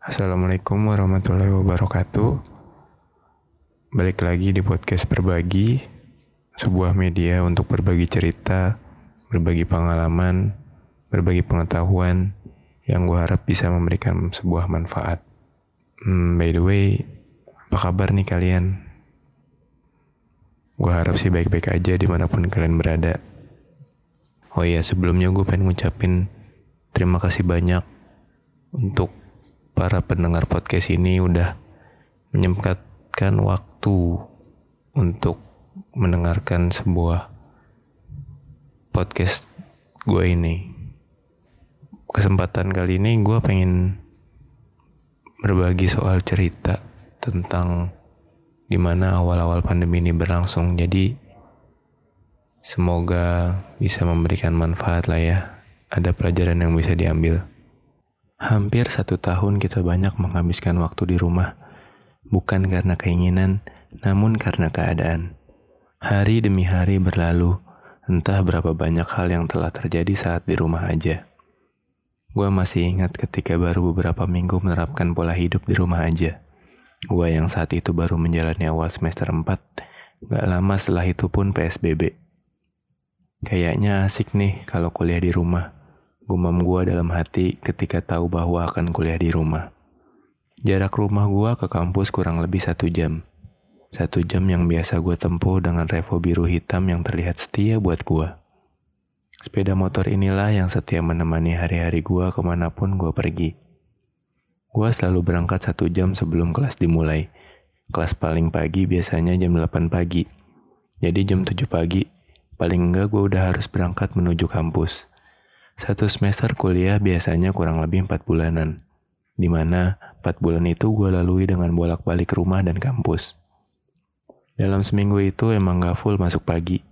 Assalamualaikum warahmatullahi wabarakatuh. Balik lagi di podcast Berbagi, sebuah media untuk berbagi cerita, berbagi pengalaman, berbagi pengetahuan yang gue harap bisa memberikan sebuah manfaat. Hmm, by the way, apa kabar nih kalian? Gue harap sih baik-baik aja di mana pun kalian berada. Oh iya, sebelumnya gue pengen ngucapin terima kasih banyak untuk para pendengar podcast ini udah menyempatkan waktu untuk mendengarkan sebuah podcast gue ini. Kesempatan kali ini gue pengen berbagi soal cerita tentang di mana awal-awal pandemi ini berlangsung. Jadi semoga bisa memberikan manfaat lah ya. Ada pelajaran yang bisa diambil. Hampir satu tahun kita banyak menghabiskan waktu di rumah. Bukan karena keinginan, namun karena keadaan. Hari demi hari berlalu, entah berapa banyak hal yang telah terjadi saat di rumah aja. Gue masih ingat ketika baru beberapa minggu menerapkan pola hidup di rumah aja. Gua yang saat itu baru menjalani awal semester 4, gak lama setelah itu pun PSBB. Kayaknya asik nih kalau kuliah di rumah. Gumam gua dalam hati ketika tahu bahwa akan kuliah di rumah. Jarak rumah gua ke kampus kurang lebih satu jam. Satu jam yang biasa gue tempuh dengan revo biru hitam yang terlihat setia buat gua. Sepeda motor inilah yang setia menemani hari-hari gua ke mana pun gua pergi. Gua selalu berangkat satu jam sebelum kelas dimulai. Kelas paling pagi biasanya jam 8 pagi. Jadi jam 7 pagi, paling enggak gue udah harus berangkat menuju kampus. Satu semester kuliah biasanya kurang lebih 4 bulanan. Di mana 4 bulan itu gue lalui dengan bolak-balik rumah dan kampus. Dalam seminggu itu emang gak full masuk pagi,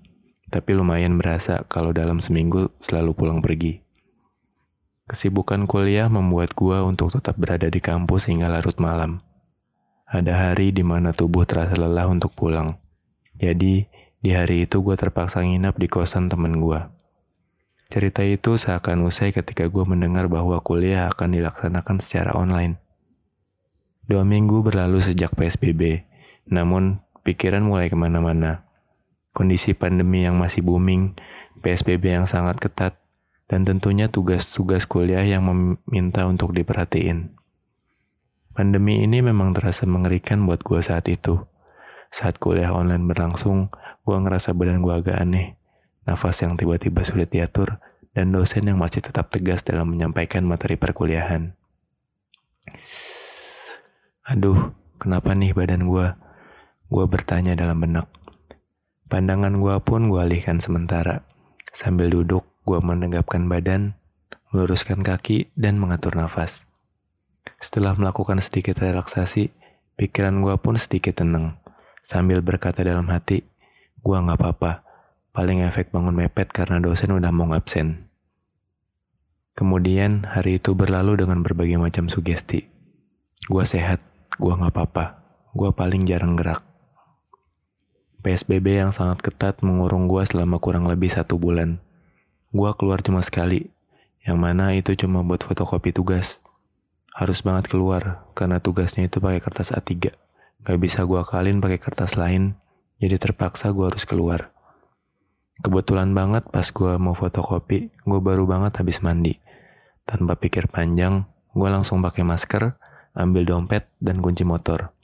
tapi lumayan berasa kalau dalam seminggu selalu pulang pergi. Kesibukan kuliah membuat gua untuk tetap berada di kampus hingga larut malam. Ada hari di mana tubuh terasa lelah untuk pulang. Jadi, di hari itu gua terpaksa nginap di kosan temen gua. Cerita itu seakan usai ketika gua mendengar bahwa kuliah akan dilaksanakan secara online. Dua minggu berlalu sejak PSBB, namun pikiran mulai ke mana-mana. Kondisi pandemi yang masih booming, PSBB yang sangat ketat, dan tentunya tugas-tugas kuliah yang meminta untuk diperhatiin. Pandemi ini memang terasa mengerikan buat gue saat itu. Saat kuliah online berlangsung, gue ngerasa badan gue agak aneh, nafas yang tiba-tiba sulit diatur, dan dosen yang masih tetap tegas dalam menyampaikan materi perkuliahan. Aduh, kenapa nih badan gue? Gue bertanya dalam benak. Pandangan gue pun gue alihkan sementara. Sambil duduk, Gue menegapkan badan, meluruskan kaki, dan mengatur nafas. Setelah melakukan sedikit relaksasi, pikiran gue pun sedikit tenang. Sambil berkata dalam hati, gue gak apa-apa, paling efek bangun mepet karena dosen udah mau absen. Kemudian hari itu berlalu dengan berbagai macam sugesti. Gue sehat, gue gak apa-apa, gue paling jarang gerak. PSBB yang sangat ketat mengurung gue selama kurang lebih satu bulan. Gua keluar cuma sekali, yang mana itu cuma buat fotokopi tugas. Harus banget keluar, karena tugasnya itu pakai kertas A3. Gak bisa gua kalin pakai kertas lain, jadi terpaksa gua harus keluar. Kebetulan banget pas gua mau fotokopi, gua baru banget habis mandi. Tanpa pikir panjang, gua langsung pakai masker, ambil dompet, dan kunci motor.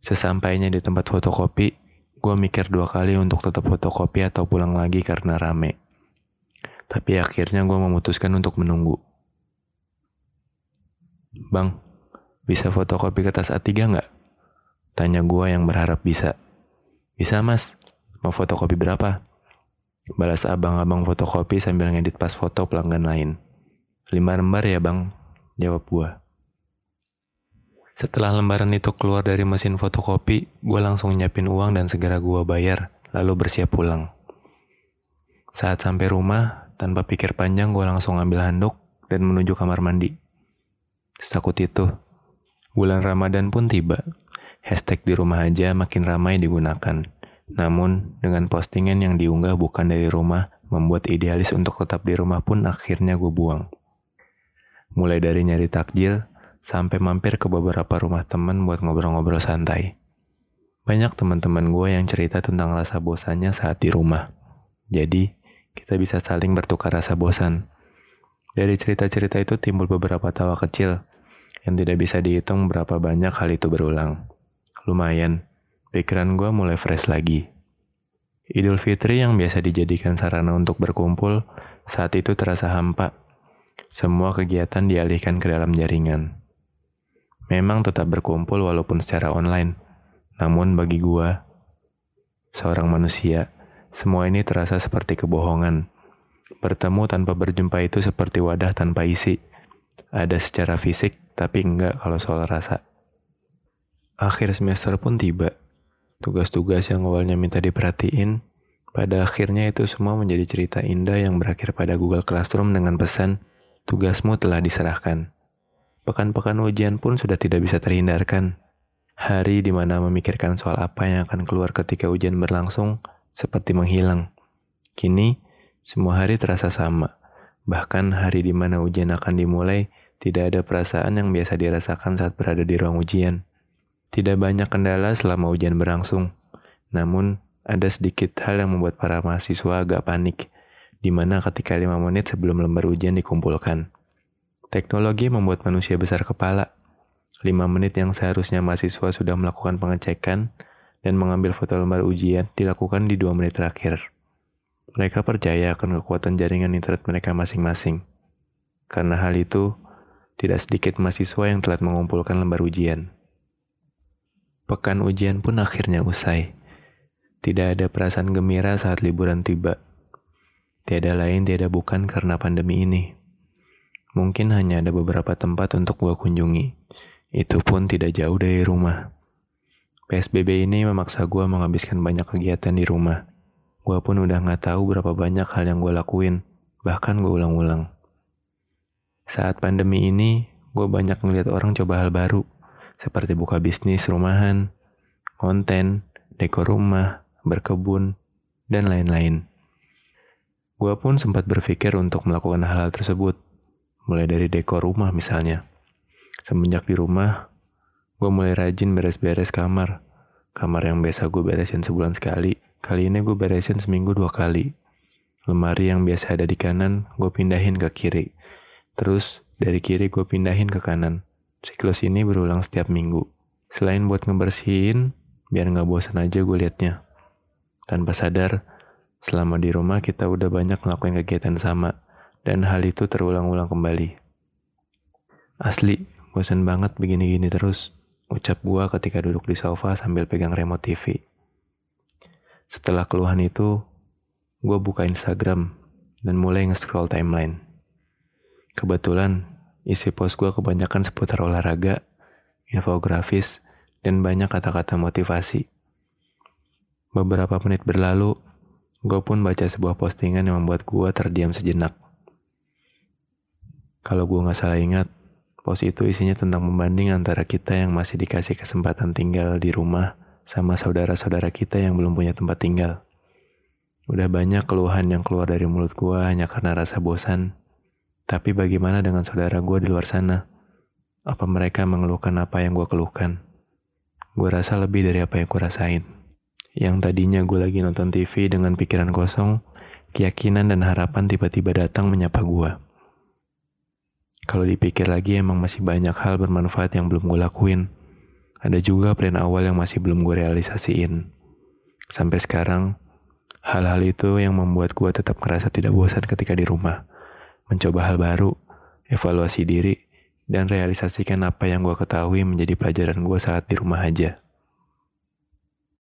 Sesampainya di tempat fotokopi, gua mikir dua kali untuk tetap fotokopi atau pulang lagi karena rame. Tapi akhirnya gue memutuskan untuk menunggu. Bang, bisa fotokopi kertas A3 nggak? Tanya gue yang berharap bisa. Bisa mas, mau fotokopi berapa? Balas abang-abang fotokopi sambil ngedit pas foto pelanggan lain. Lima lembar ya bang, jawab gue. Setelah lembaran itu keluar dari mesin fotokopi, gue langsung nyiapin uang dan segera gue bayar, lalu bersiap pulang. Saat sampai rumah, tanpa pikir panjang gue langsung ambil handuk dan menuju kamar mandi. Setakut itu, bulan Ramadan pun tiba. Hashtag di rumah aja makin ramai digunakan. Namun, dengan postingan yang diunggah bukan dari rumah, membuat idealis untuk tetap di rumah pun akhirnya gue buang. Mulai dari nyari takjil, sampai mampir ke beberapa rumah temen buat ngobrol-ngobrol santai. Banyak teman-teman gue yang cerita tentang rasa bosannya saat di rumah. Jadi, kita bisa saling bertukar rasa bosan. Dari cerita-cerita itu timbul beberapa tawa kecil yang tidak bisa dihitung berapa banyak hal itu berulang. Lumayan, pikiran gue mulai fresh lagi. Idul Fitri yang biasa dijadikan sarana untuk berkumpul, saat itu terasa hampa. Semua kegiatan dialihkan ke dalam jaringan. Memang tetap berkumpul walaupun secara online. Namun bagi gua, seorang manusia, semua ini terasa seperti kebohongan. Bertemu tanpa berjumpa itu seperti wadah tanpa isi. Ada secara fisik, tapi enggak kalau soal rasa. Akhir semester pun tiba. Tugas-tugas yang awalnya minta diperhatiin, pada akhirnya itu semua menjadi cerita indah yang berakhir pada Google Classroom dengan pesan, tugasmu telah diserahkan. Pekan-pekan ujian pun sudah tidak bisa terhindarkan. Hari di mana memikirkan soal apa yang akan keluar ketika ujian berlangsung seperti menghilang. Kini, semua hari terasa sama. Bahkan hari di mana ujian akan dimulai, tidak ada perasaan yang biasa dirasakan saat berada di ruang ujian. Tidak banyak kendala selama ujian berlangsung. Namun, ada sedikit hal yang membuat para mahasiswa agak panik, di mana ketika lima menit sebelum lembar ujian dikumpulkan. Teknologi membuat manusia besar kepala. 5 menit yang seharusnya mahasiswa sudah melakukan pengecekan dan mengambil foto lembar ujian dilakukan di 2 menit terakhir. Mereka percaya akan kekuatan jaringan internet mereka masing-masing. Karena hal itu, tidak sedikit mahasiswa yang telat mengumpulkan lembar ujian. Pekan ujian pun akhirnya usai. Tidak ada perasaan gembira saat liburan tiba. Tiada lain tiada bukan karena pandemi ini. Mungkin hanya ada beberapa tempat untuk gua kunjungi. Itu pun tidak jauh dari rumah. PSBB ini memaksa gua menghabiskan banyak kegiatan di rumah. Gua pun udah nggak tahu berapa banyak hal yang gua lakuin, bahkan gua ulang-ulang. Saat pandemi ini, gue banyak ngeliat orang coba hal baru, seperti buka bisnis rumahan, konten, dekor rumah, berkebun, dan lain-lain. Gue pun sempat berpikir untuk melakukan hal-hal tersebut, mulai dari dekor rumah misalnya. Semenjak di rumah, gue mulai rajin beres-beres kamar. Kamar yang biasa gue beresin sebulan sekali, kali ini gue beresin seminggu dua kali. Lemari yang biasa ada di kanan, gue pindahin ke kiri. Terus dari kiri gue pindahin ke kanan. Siklus ini berulang setiap minggu. Selain buat ngebersihin, biar nggak bosan aja gue liatnya. Tanpa sadar, selama di rumah kita udah banyak ngelakuin kegiatan sama dan hal itu terulang-ulang kembali. Asli, bosan banget begini-gini terus, ucap gua ketika duduk di sofa sambil pegang remote TV. Setelah keluhan itu, gua buka Instagram dan mulai nge-scroll timeline. Kebetulan, isi post gua kebanyakan seputar olahraga, infografis, dan banyak kata-kata motivasi. Beberapa menit berlalu, gue pun baca sebuah postingan yang membuat gue terdiam sejenak. Kalau gue nggak salah ingat, post itu isinya tentang membanding antara kita yang masih dikasih kesempatan tinggal di rumah sama saudara-saudara kita yang belum punya tempat tinggal. Udah banyak keluhan yang keluar dari mulut gue hanya karena rasa bosan. Tapi bagaimana dengan saudara gue di luar sana? Apa mereka mengeluhkan apa yang gue keluhkan? Gue rasa lebih dari apa yang gue rasain. Yang tadinya gue lagi nonton TV dengan pikiran kosong, keyakinan dan harapan tiba-tiba datang menyapa gue. Kalau dipikir lagi emang masih banyak hal bermanfaat yang belum gue lakuin. Ada juga plan awal yang masih belum gue realisasiin. Sampai sekarang, hal-hal itu yang membuat gue tetap merasa tidak bosan ketika di rumah. Mencoba hal baru, evaluasi diri, dan realisasikan apa yang gue ketahui menjadi pelajaran gue saat di rumah aja.